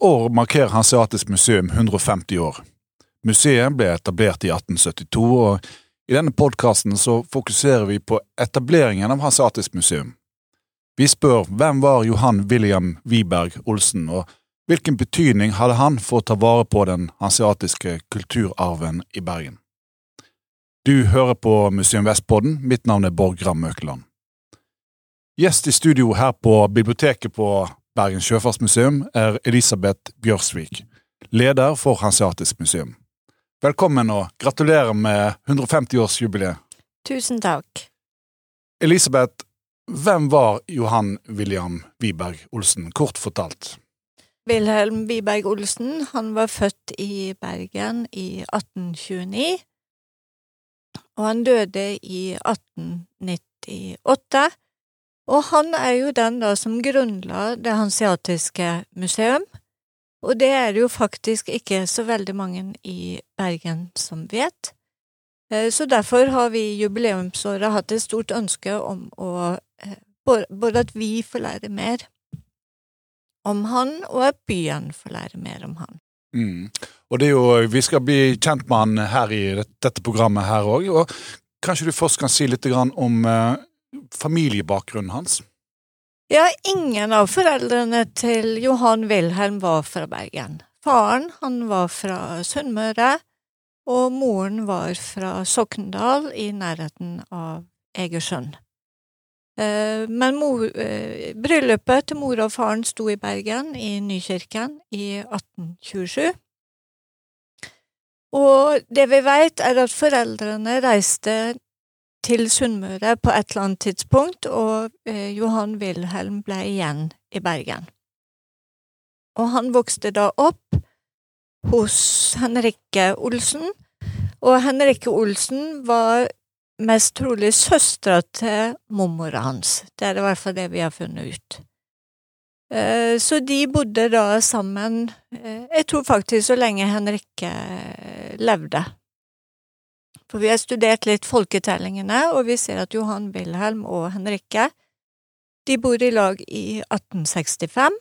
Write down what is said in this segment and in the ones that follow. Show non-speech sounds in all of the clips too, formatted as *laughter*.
År markerer Hanseatisk museum 150 år. Museet ble etablert i 1872, og i denne podkasten fokuserer vi på etableringen av Hanseatisk museum. Vi spør hvem var Johan William Wiberg Olsen, og hvilken betydning hadde han for å ta vare på den hanseatiske kulturarven i Bergen? Du hører på Museum Vestpodden, mitt navn er Borg Gram Økeland. Gjest i studio her på biblioteket på Bergen sjøfartsmuseum er Elisabeth Bjørsvik, leder for Hanseatisk museum. Velkommen og gratulerer med 150-årsjubileet. Tusen takk. Elisabeth, hvem var Johan William Wiberg Olsen, kort fortalt? Wilhelm Wiberg Olsen, han var født i Bergen i 1829, og han døde i 1898. Og han er jo den da som grunnla Det hansiatiske museum, og det er det jo faktisk ikke så veldig mange i Bergen som vet. Eh, så derfor har vi i jubileumsåret hatt et stort ønske om å eh, Både at vi får lære mer om han, og at byen får lære mer om han. Mm. Og det er jo, Vi skal bli kjent med han her i dette programmet her òg. Og kanskje du først kan si litt om uh, familiebakgrunnen hans? Ja, ingen av foreldrene til Johan Wilhelm var fra Bergen. Faren han var fra Sunnmøre, og moren var fra Sokndal i nærheten av Egersund. Eh, men mor, eh, bryllupet til mor og faren sto i Bergen, i Nykirken, i 1827. Og det vi veit, er at foreldrene reiste til Sunnmøre på et eller annet tidspunkt, og eh, Johan Wilhelm ble igjen i Bergen. Og han vokste da opp hos Henrikke Olsen, og Henrikke Olsen var mest trolig søstera til mormora hans. Det er i hvert fall det vi har funnet ut. Eh, så de bodde da sammen, eh, jeg tror faktisk så lenge Henrikke levde. For vi har studert litt folketellingene, og vi ser at Johan Wilhelm og Henrikke de bor i lag i 1865.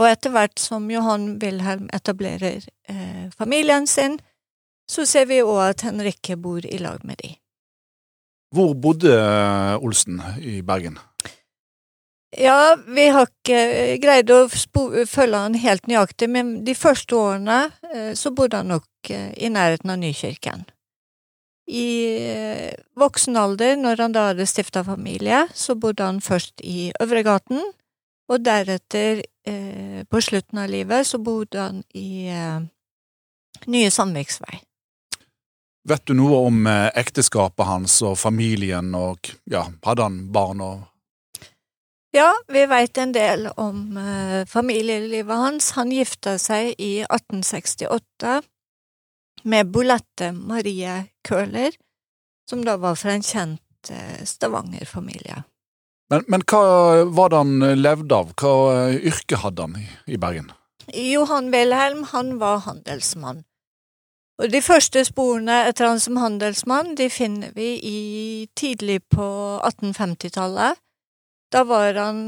Og etter hvert som Johan Wilhelm etablerer eh, familien sin, så ser vi òg at Henrikke bor i lag med de. Hvor bodde Olsen i Bergen? Ja, vi har ikke eh, greid å følge han helt nøyaktig, men de første årene eh, så bodde han nok i nærheten av Nykirken. I voksen alder, når han da hadde stifta familie, så bodde han først i Øvregaten, og deretter, på slutten av livet, så bodde han i Nye Sandviksvei. Vet du noe om eh, ekteskapet hans og familien, og ja, hadde han barn og Ja, vi veit en del om uh, familielivet hans. Han gifta seg i 1868 med Bolette Marie Køhler, som da var fra en kjent uh, Stavanger-familie. Men, men, hva var det han levde av? Hva uh, yrke hadde han i, i Bergen? Johan Wilhelm, han var handelsmann. Og de første sporene etter han som handelsmann, de finner vi i tidlig på 1850-tallet. Da var han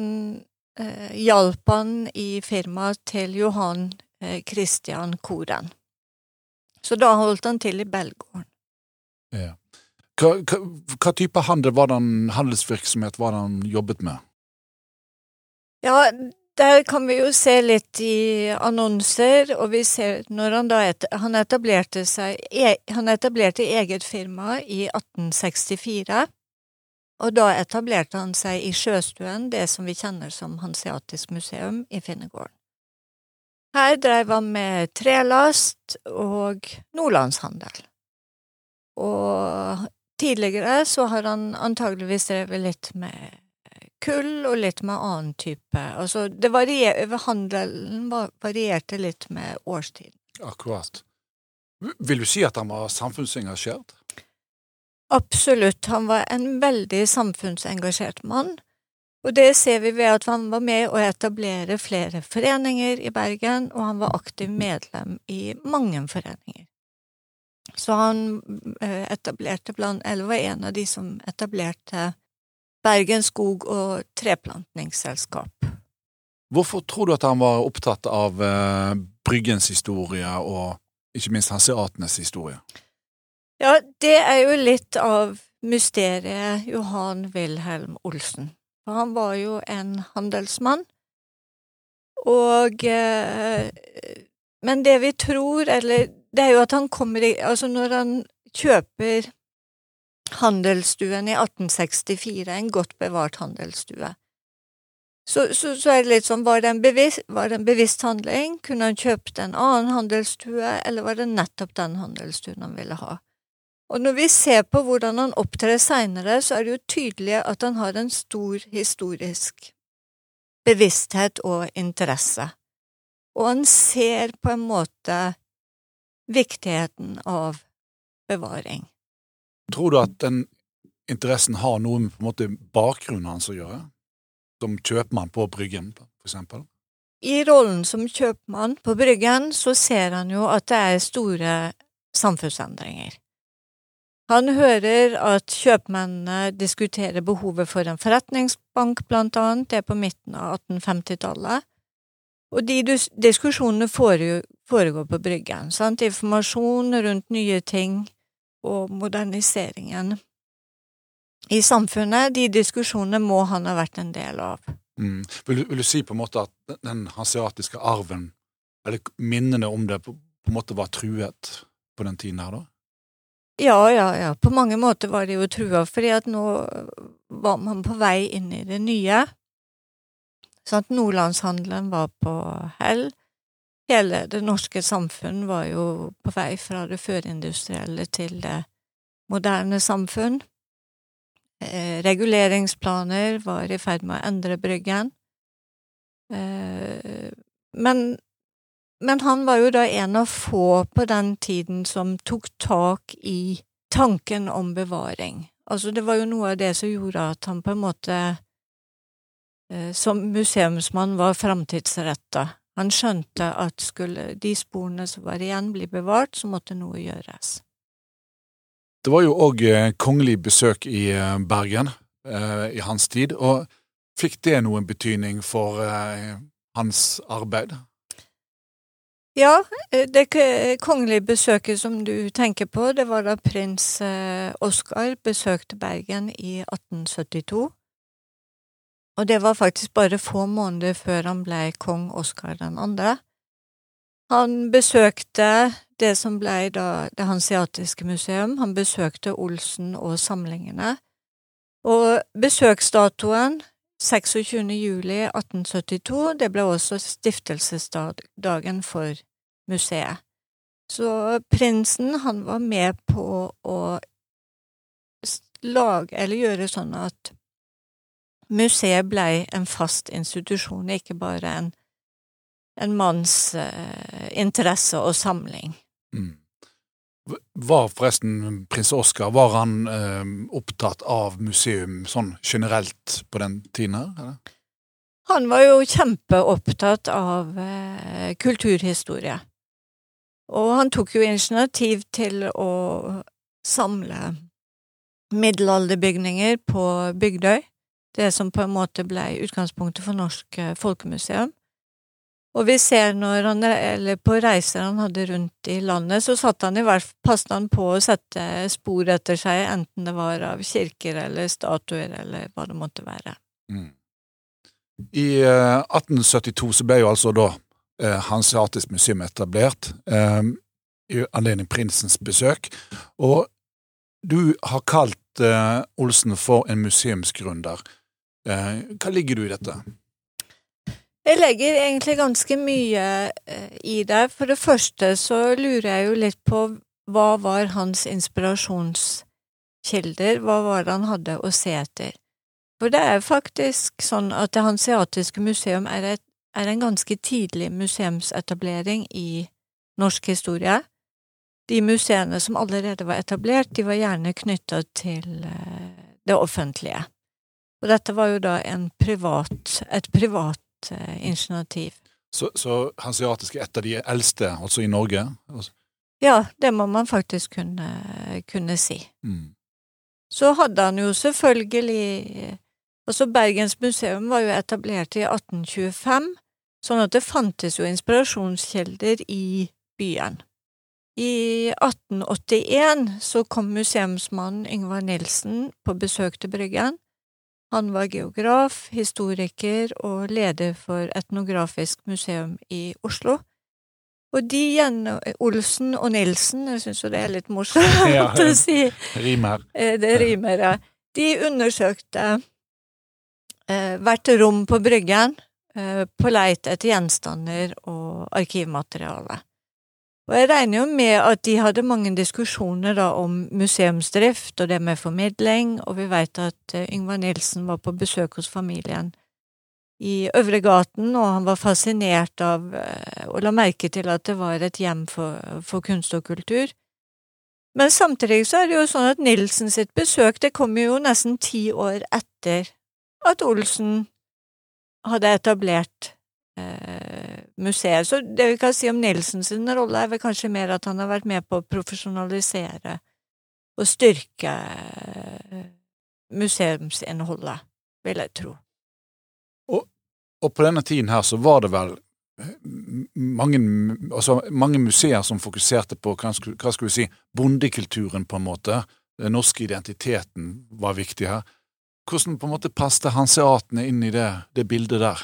eh, hjalp han i firmaet til Johan eh, Christian Koren. Så da holdt han til i Belgården. Ja. Hva, hva, hva, type handel var den, handelsvirksomhet var det han jobbet med? Ja, der kan vi jo se litt i annonser, og vi ser når han da et, han etablerte seg e, Han etablerte eget firma i 1864, og da etablerte han seg i Sjøstuen, det som vi kjenner som Hanseatisk museum i Finnegården. Her dreiv han med trelast og nordlandshandel. Og tidligere så har han antageligvis drevet litt med kull og litt med annen type. Altså, det varier, handelen varierte litt med årstiden. Akkurat. Vil du si at han var samfunnsengasjert? Absolutt. Han var en veldig samfunnsengasjert mann. Og det ser vi ved at han var med å etablere flere foreninger i Bergen, og han var aktiv medlem i mange foreninger. Så han eh, etablerte blant Eller var en av de som etablerte Bergen Skog- og Treplantningsselskap. Hvorfor tror du at han var opptatt av eh, Bryggens historie, og ikke minst hanseatenes historie? Ja, det er jo litt av mysteriet Johan Wilhelm Olsen. For han var jo en handelsmann, og eh, Men det vi tror, eller det er jo at han kommer i Altså, når han kjøper handelsstuen i 1864, en godt bevart handelsstue, så, så, så, er det litt sånn, var det, bevisst, var det, en bevisst, handling? Kunne han kjøpt en annen handelsstue, eller var det nettopp den handelsstuen han ville ha? Og når vi ser på hvordan han opptrer seinere, så er det jo tydelig at han har en stor historisk bevissthet og interesse, og han ser på en måte viktigheten av bevaring. Tror du at den interessen har noe med på en måte bakgrunnen hans å gjøre? Som kjøpmann på Bryggen, for eksempel? I rollen som kjøpmann på Bryggen så ser han jo at det er store samfunnsendringer. Han hører at kjøpmennene diskuterer behovet for en forretningsbank, blant annet, det er på midten av 1850-tallet, og de diskusjonene foregår på Bryggen, sant, informasjon rundt nye ting og moderniseringen i samfunnet, de diskusjonene må han ha vært en del av. Mm. Vil, vil, du si på en måte at den hanseatiske arven, eller minnene om det, på, på en måte var truet på den tiden her, da? Ja, ja, ja. På mange måter var det jo trua, fordi at nå var man på vei inn i det nye. Sånn at Nordlandshandelen var på hell. Hele det norske samfunn var jo på vei fra det førindustrielle til det moderne samfunn. Eh, reguleringsplaner var i ferd med å endre Bryggen. Eh, men men han var jo da en av få på den tiden som tok tak i tanken om bevaring. Altså, det var jo noe av det som gjorde at han på en måte eh, som museumsmann var framtidsretta. Han skjønte at skulle de sporene som var igjen, bli bevart, så måtte noe gjøres. Det var jo òg eh, kongelig besøk i eh, Bergen i hans tid, og fikk det noen betydning for hans arbeid? Ja, eh, det kongelige besøket som du tenker på, det var da prins eh, Oskar besøkte Bergen i 1872. Og det var faktisk bare få måneder før han ble kong Oskar den. Han besøkte det som ble da Det hanseatiske museum, han besøkte Olsen og samlingene. Og besøksdatoen 26. juli 1872, det ble også stiftelsesdagen for museet. Så prinsen, han var med på å lage, eller gjøre sånn at museet blei en fast institusjon, ikke bare en, en manns uh, interesse og samling. Mm. Var forresten prins Oskar var han eh, opptatt av museum sånn generelt på den tiden her? Eller? Han var jo kjempeopptatt av eh, kulturhistorie. Og han tok jo initiativ til å samle middelalderbygninger på Bygdøy, det som på en måte ble utgangspunktet for Norsk eh, Folkemuseum. Og vi ser når han, eller på reiser han hadde rundt i landet, så satt han i hvert passet han på å sette spor etter seg, enten det var av kirker eller statuer eller hva det måtte være. Mm. I eh, 1872 så ble jo altså da uh, Hanseatisk museum etablert, um, i anledning prinsens besøk, og du har kalt uh, Olsen for en museumsgründer. hva ligger du i dette? Jeg legger egentlig ganske mye eh, i det. For det første så lurer jeg jo litt på hva var hans inspirasjonskilder, hva var det han hadde å se etter? For det er faktisk sånn at Det hanseatiske museum er, et, er en ganske tidlig museumsetablering i norsk historie. De museene som allerede var etablert, de var gjerne knytta til eh, det offentlige. Og dette var jo da privat, et privat uh, initiativ. Så, så hanseatisk er et av de eldste, altså i Norge? Altså. Ja, det må man faktisk kunne, kunne si. Mm. Så hadde han jo selvfølgelig Altså, Bergens museum var jo etablert i 1825, Sånn at det fantes jo inspirasjonskilder i byen. I 1881 så kom museumsmannen Yngvar Nilsen på besøk til Bryggen. Han var geograf, historiker og leder for Etnografisk museum i Oslo. Og de gjennom Olsen og Nilsen, jeg syns jo det er litt morsomt *laughs* Ja, å si, Rimer. eh, det rimer, ja. De undersøkte eh, hvert rom på Bryggen eh, på leit etter gjenstander og arkivmateriale. Og jeg regner jo med at de hadde mange diskusjoner da om museumsdrift og det med formidling, og vi veit at eh, Yngvar Nilsen var på besøk hos familien i Øvregaten, og han var fascinert av eh, og la merke til at det var et hjem for, for kunst og kultur. Men samtidig så er det jo sånn at Nilsen sitt besøk det kom jo nesten ti år etter at Olsen hadde etablert museet. Så det vi kan si om Nilsens rolle, er vel kanskje mer at han har vært med på å profesjonalisere og styrke eh, museumsinnholdet, vil jeg tro. Og på denne tiden her så var det vel eh, mange, altså mange museer som fokuserte på hva skal vi si, bondekulturen, på en måte. Den norske identiteten var viktig her. Hvordan på en måte passet hanseatene inn i det, det bildet der?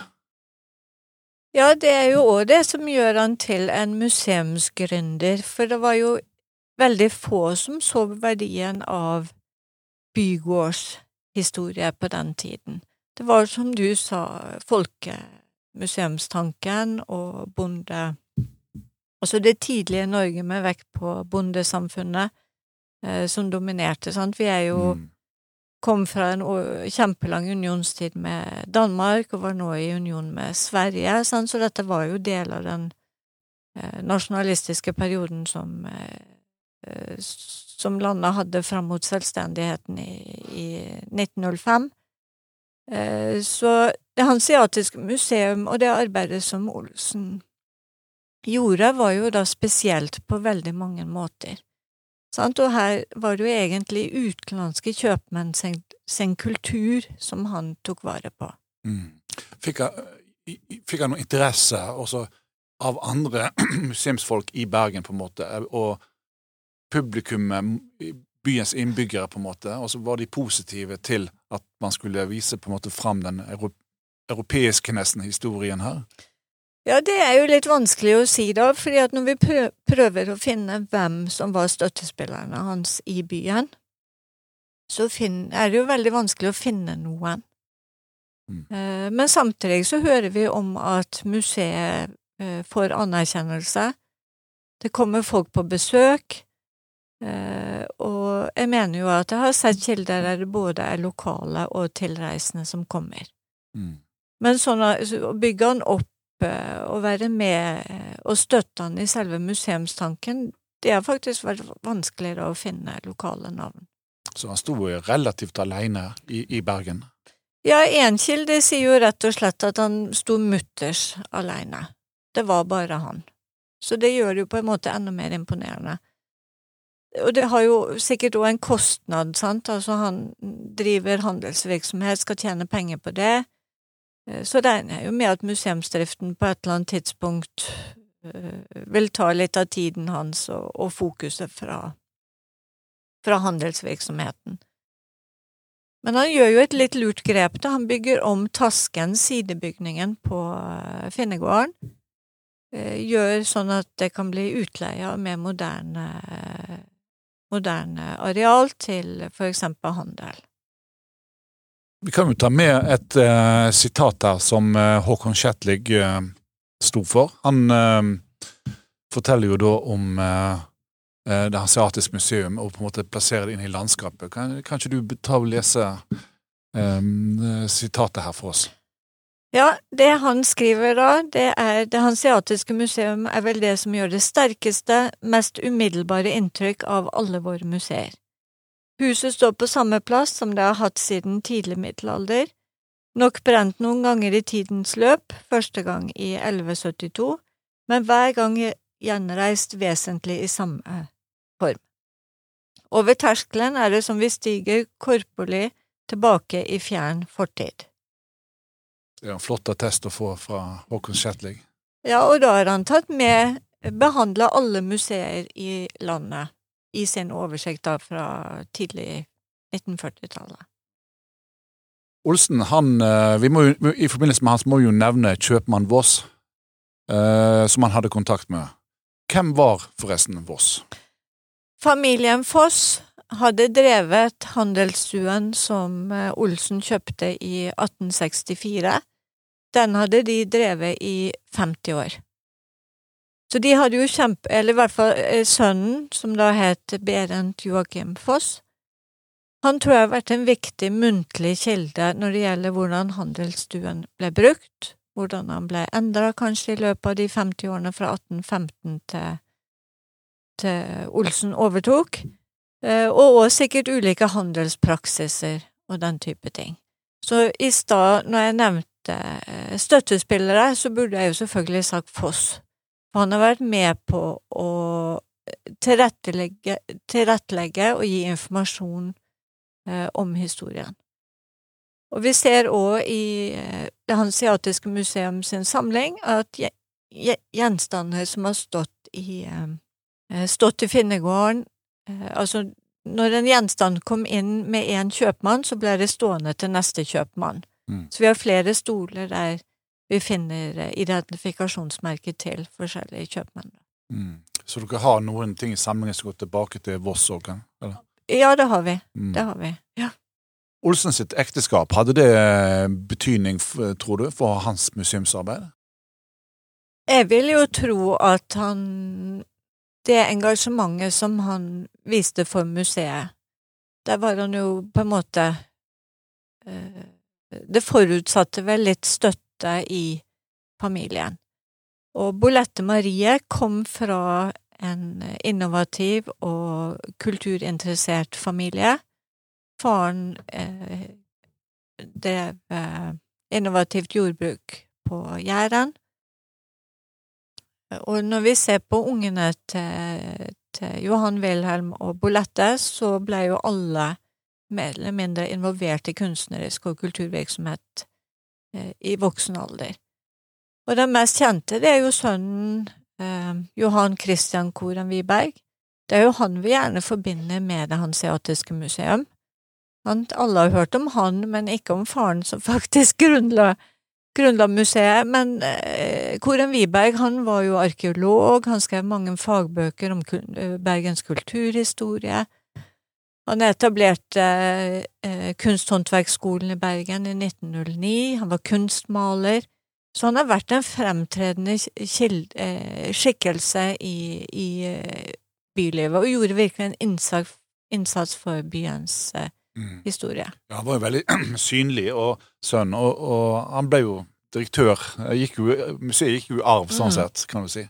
Ja, det er jo òg det som gjør han til en museumsgründer, for det var jo veldig få som så verdien av bygårdshistorie på den tiden. Det var som du sa, folkemuseumstanken og bonde… Altså det tidlige Norge med vekt på bondesamfunnet eh, som dominerte, sant. Vi er jo Mm. Kom fra en kjempelang unionstid med Danmark og var nå i union med Sverige, sant? så dette var jo del av den eh, nasjonalistiske perioden som, eh, eh, som landet hadde fram mot selvstendigheten i, i 1905. Eh, så Det Hanseatiske museum og det arbeidet som Olsen gjorde, var jo da spesielt på veldig mange måter. Sant? Og her var det jo egentlig utenlandske kjøpmenn sin, sin kultur som han tok vare på. Mm. Fikk i- fikk jeg noe interesse også av andre *clears throat* museumsfolk i Bergen, på en måte, og publikummet, byens innbyggere, på en måte, og så var de positive til at man skulle vise på en måte fram den europeiske nesten historien her? Ja, det er jo litt vanskelig å si, da, fordi at når vi prøver å finne hvem som var støttespillerne hans i byen, så er det jo veldig vanskelig å finne noen. Mm. Eh, Men samtidig så hører vi om at museet eh, får anerkjennelse. Det kommer folk på besøk, eh, og jeg mener jo at jeg har sett kilder der det både er lokale og tilreisende som kommer. Mm. Men sånn å bygge han opp og være med eh, og støtte han i selve museumstanken, det har faktisk vært vanskeligere å finne lokale navn. Så han sto relativt alene i, i Bergen. Ja, én kilde sier jo rett og slett at han sto mutters alene. Det var bare han. Så det gjør det jo på en måte enda mer imponerende. Og det har jo sikkert òg en kostnad, sant, altså han driver handelsvirksomhet, skal tjene penger på det. Eh, Så regner jeg jo med at museumsdriften på et eller annet tidspunkt eh, vil ta litt av tiden hans og, og fokuset fra, fra handelsvirksomheten. Men han gjør jo et litt lurt grep, da. Han bygger om Tasken, sidebygningen på eh, Finnegården. Gjør sånn at det kan bli utleie av mer moderne, moderne areal til for eksempel handel. Vi kan jo ta med et uh, sitat her som uh, Håkon Kjetlig uh, sto for. Han uh, forteller jo da om eh, eh, Det hanseatiske museum og på en måte plasserer det inn i landskapet. Kan, kan ikke du ta og lese eh, sitatet her for oss? Ja, det han skriver da, det er Det hanseatiske museum er vel det som gjør det sterkeste, mest umiddelbare inntrykk av alle våre museer. Huset står på samme plass som det har hatt siden tidlig middelalder, nok brent noen ganger i tidens løp, første gang i 1172, men hver gang gjenreist vesentlig i samme form. Over terskelen er det som vi stiger korporlig tilbake i fjern fortid. Det er en flott attest å få fra Håkon Shetling. Ja, og da har han tatt med behandla alle museer i landet i sin oversikt da fra tidlig 1940-tallet. Olsen, han, eh, vi må I forbindelse med hans må vi jo nevne kjøpmann Voss, eh, som han hadde kontakt med. Hvem var forresten Voss? Familien Foss hadde drevet handelsstuen som eh, Olsen kjøpte i 1864. Den hadde de drevet i 50 år. Så de hadde jo kjempe... Eller i hvert fall eh, sønnen, som da het Berent Joakim Foss. Han tror jeg har vært en viktig muntlig kilde når det gjelder hvordan handelsstuen ble brukt, hvordan han ble endra kanskje i løpet av de 50 årene fra 1815 til, til Olsen overtok, eh, og også sikkert ulike handelspraksiser og den type ting. Så i stad, når jeg nevnte eh, støttespillere, så burde jeg jo selvfølgelig sagt Foss, for han har vært med på å tilrettelegge, tilrettelegge og gi informasjon eh, om historien. Og vi ser òg i eh, Det hansiatiske museum sin samling at gjenstander som har stått i, eh, stått i Finnegården eh, Altså, når en gjenstand kom inn med én kjøpmann, så ble det stående til neste kjøpmann. Mm. Så vi har flere stoler der vi finner identifikasjonsmerker til forskjellige kjøpmenn. Mm. Så dere har noen ting i samlingen som går tilbake til Voss òg? Ja, det har vi. Mm. Det har vi. Ja. Olsen sitt ekteskap, hadde det betydning, tror du, for hans museumsarbeid? Jeg vil jo tro at han Det engasjementet som han viste for museet, der var han jo på en måte eh, Det forutsatte vel litt støtte i familien. Og Bolette Marie kom fra en innovativ og kulturinteressert familie. Faren eh, drev eh, innovativt jordbruk på Jæren. Og når vi ser på ungene til, til Johan Wilhelm og Bolette, så ble jo alle mer eller mindre involvert i kunstnerisk og kulturvirksomhet i voksen alder. Og den mest kjente, det er jo sønnen eh, Johan Christian Koren Wiberg. Det er jo han vi gjerne forbinder med Det hanseatiske museum. Han, alle har hørt om han, men ikke om faren som *laughs* faktisk grunnla, grunnla museet. Men eh, Koren Wiberg han var jo arkeolog, han skrev mange fagbøker om Bergens kulturhistorie. Han etablerte eh, Kunsthåndverksskolen i Bergen i 1909, han var kunstmaler. Så han har vært en fremtredende eh, skikkelse i, i eh, bylivet, og gjorde virkelig en innsats, innsats for byens eh, mm. historie. Ja, han var jo veldig *clears throat* synlig og sønn, og, og, han ble jo direktør. Gikk jo, museet gikk jo i arv, sånn mm. sett, kan du si.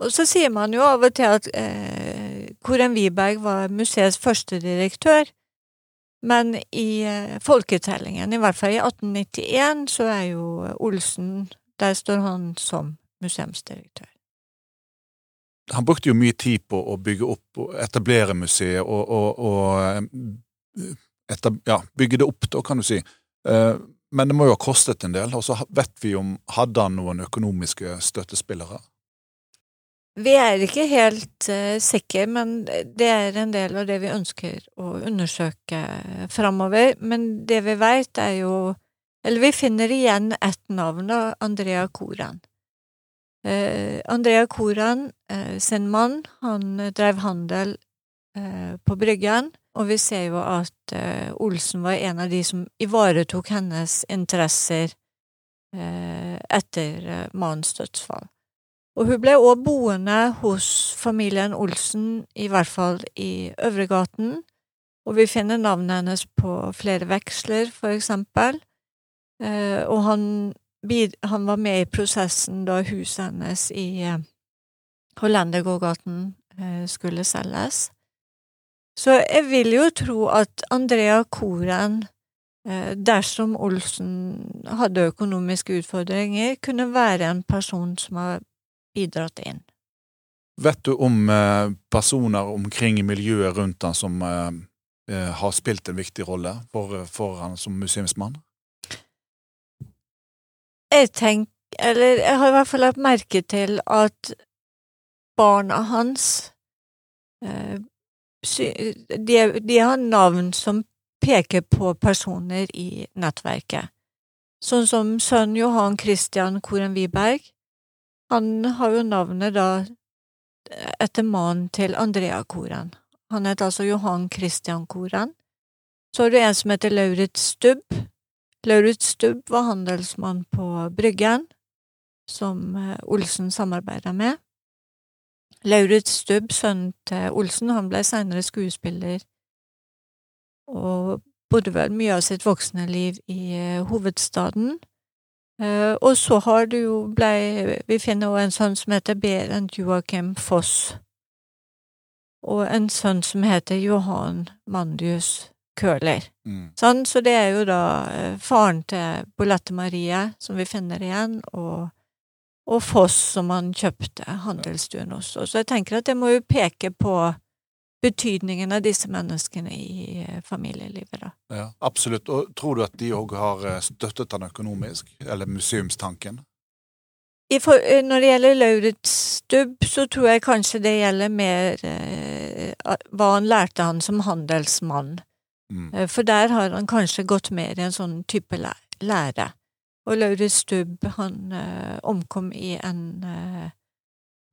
Og så sier man jo av og til at eh, Koren Wiberg var museets første direktør, men i eh, folketellingen, i hvert fall i 1891, så er jo Olsen Der står han som museumsdirektør. Han brukte jo mye tid på å bygge opp og etablere museet og, og, og etab, ja, bygge det opp, da, kan du si. Eh, men det må jo ha kostet en del, og så vet vi om Hadde han noen økonomiske støttespillere? Vi er ikke helt uh, sikre, men det er en del av det vi ønsker å undersøke framover. Men det vi veit, er jo Eller vi finner igjen ett navn, da, Andrea Koran. Uh, Andrea Koran uh, sin mann, han drev handel på Bryggen, og vi ser jo at Olsen var en av de som ivaretok hennes interesser etter mannens dødsfall. Og hun ble òg boende hos familien Olsen, i hvert fall i Øvregaten, og vi finner navnet hennes på flere veksler, for eksempel, eh, og han, han, var med i prosessen da huset hennes i eh, Hollendergågaten eh, skulle selges. Så jeg vil jo tro at Andrea Koren, dersom Olsen hadde økonomiske utfordringer, kunne være en person som har bidratt inn. Vet du om eh, personer omkring i miljøet rundt han som eh, eh, har spilt en viktig rolle for, for han som museumsmann? Jeg tenker Eller jeg har i hvert fall lagt merke til at barna hans de, de har navn som peker på personer i nettverket. Sånn som sønn Johan Christian Koren Wiberg. Han har jo navnet da etter mannen til Andrea Koren. Han heter altså Johan Christian Koren. Så har du en som heter Lauritz Stubb. Lauritz Stubb var handelsmann på Bryggen, som eh, Olsen samarbeida med. Lauritz Stubb, sønnen til Olsen, han ble senere skuespiller og bodde vel mye av sitt voksne liv i uh, hovedstaden. Uh, og så har du jo blei Vi finner også en sønn som heter Berent Joakim Foss, og en sønn som heter Johan Mandius Køhler. Mm. Sånn, så det er jo da uh, faren til Bolette Marie, som vi finner igjen, og, og Foss, som han kjøpte handelsstuen hos. Så jeg tenker at det må jo peke på betydningen av disse menneskene i eh, familielivet. Da. Ja, absolutt. Og tror du at de òg har eh, støttet han økonomisk, eller museumstanken? For, eh, når det gjelder Lauritz Stubb, så tror jeg kanskje det gjelder mer eh, hva han lærte han som handelsmann. Mm. For der har han kanskje gått mer i en sånn type lære. Og Lauritz Stubb, han eh, omkom i en eh,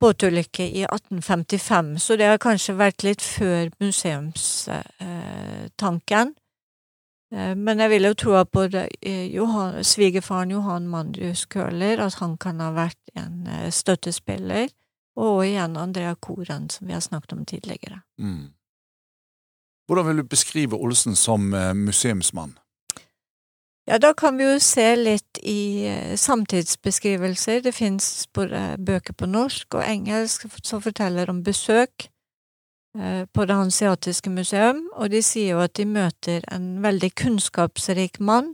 båtulykke i 1855, så det har kanskje vært litt før museumstanken. Eh, men jeg vil jo tro at både Johan, svigerfaren Johan Mandrius Køhler, at han kan ha vært en eh, støttespiller, og igjen Andrea Koren, som vi har snakket om tidligere. Mm. Hvordan vil du beskrive Olsen som eh, museumsmann? Ja, da kan vi jo se litt i eh, samtidsbeskrivelser. Det fins både bøker på norsk og engelsk som forteller om besøk eh, på Det hanseatiske museum, og de sier jo at de møter en veldig kunnskapsrik mann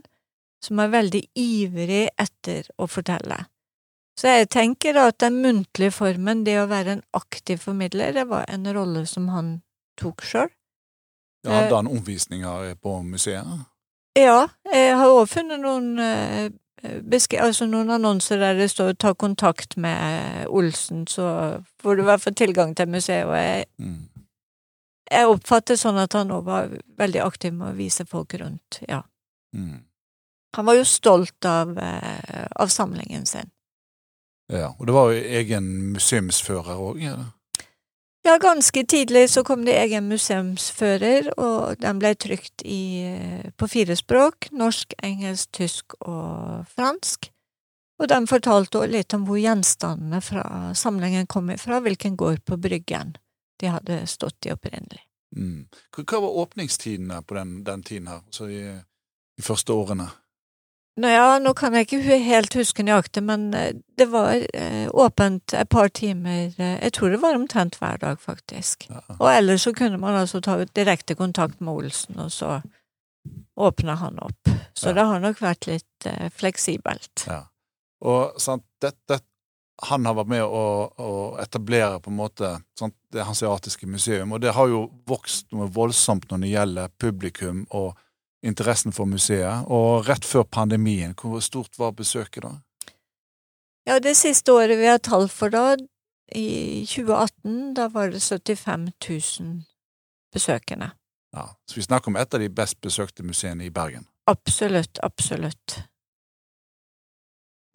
som er veldig ivrig etter å fortelle. Så jeg tenker at den muntlige formen, det å være en aktiv formidler, det var en rolle som han tok sjøl. Ja, hadde han omvisninger på museet? Ja, jeg har òg funnet noen eh, altså noen annonser der det står 'ta kontakt med Olsen', så får du i hvert fall tilgang til museet. Og jeg, mm. jeg oppfatter sånn at han òg var veldig aktiv med å vise folk rundt, ja. Mm. Han var jo stolt av, eh, av samlingen sin. Ja, og det var jo egen museumsfører òg? Ja. Ja, ganske tidlig så kom det egen museumsfører, og den ble trykt i, på fire språk, norsk, engelsk, tysk og fransk. Og den fortalte litt om hvor gjenstandene fra samlingen kom ifra, hvilken gård på Bryggen de hadde stått i opprinnelig. Mm. Hva var åpningstidene på den, den tiden her, altså i de første årene? Nå, ja, nå kan jeg ikke helt huske nøyaktig, men eh, det var eh, åpent et par timer eh, Jeg tror det var omtrent hver dag, faktisk. Ja. Og ellers så kunne man altså ta direkte kontakt med Olsen, og så åpna han opp. Så ja. det har nok vært litt eh, fleksibelt. Ja. Og sant, dette han har vært med å, å etablere på en måte sant, det hanseatiske museum, og det har jo vokst noe voldsomt når det gjelder publikum og interessen for museet. Og rett før pandemien, hvor stort var besøket da? Ja, det siste året vi har tall for da, i 2018, da var det 75 000 besøkende. Ja, Så vi snakker om et av de best besøkte museene i Bergen? Absolutt, absolutt.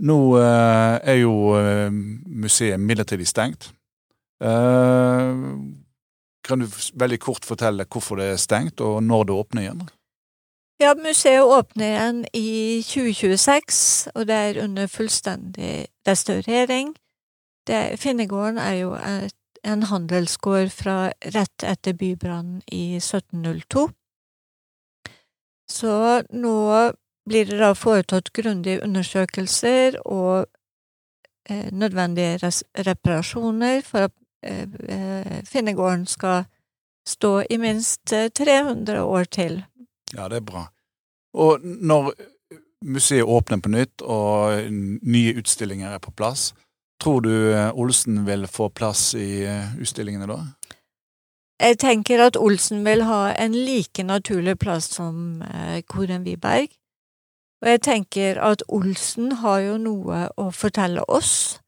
Nå eh, er jo eh, museet midlertidig stengt. Eh, kan du veldig kort fortelle hvorfor det er stengt, og når det åpner igjen? Ja, museet åpner igjen i 2026, og det er under fullstendig restaurering. Det, Finnegården er jo et, en handelsgård fra rett etter bybrannen i 1702. Så nå blir det da foretatt grundige undersøkelser og eh, nødvendige reparasjoner for at eh, eh Finnegården skal stå i minst 300 eh, år til. Ja, det er bra. Og når museet åpner på nytt og nye utstillinger er på plass, tror du eh, Olsen vil få plass i eh, utstillingene da? Jeg tenker at Olsen vil ha en like naturlig plass som eh, Koren Wiberg. Og jeg tenker at Olsen har jo noe å fortelle oss.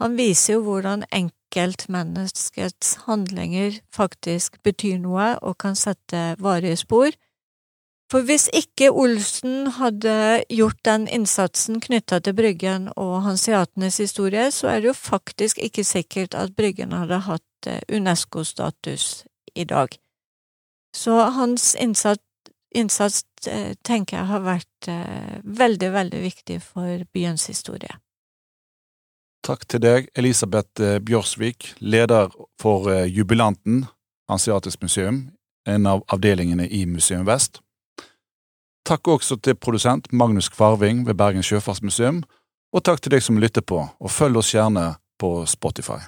Han viser jo hvordan enkeltmenneskets handlinger faktisk betyr noe og kan sette varige spor. For hvis ikke Olsen hadde gjort den innsatsen knytta til Bryggen og hanseatenes historie, så er det jo faktisk ikke sikkert at Bryggen hadde hatt eh, UNESCO-status i dag. Så hans innsats, innsats eh, tenker jeg har vært eh, veldig, veldig viktig for byens historie. Takk til deg, Elisabeth Bjørsvik, leder for Jubilanten, Hanseatisk museum, en av avdelingene i Museum Vest. Takk også til produsent Magnus Kvarving ved Bergen Sjøfartsmuseum, og takk til deg som lytter på, og følg oss gjerne på Spotify.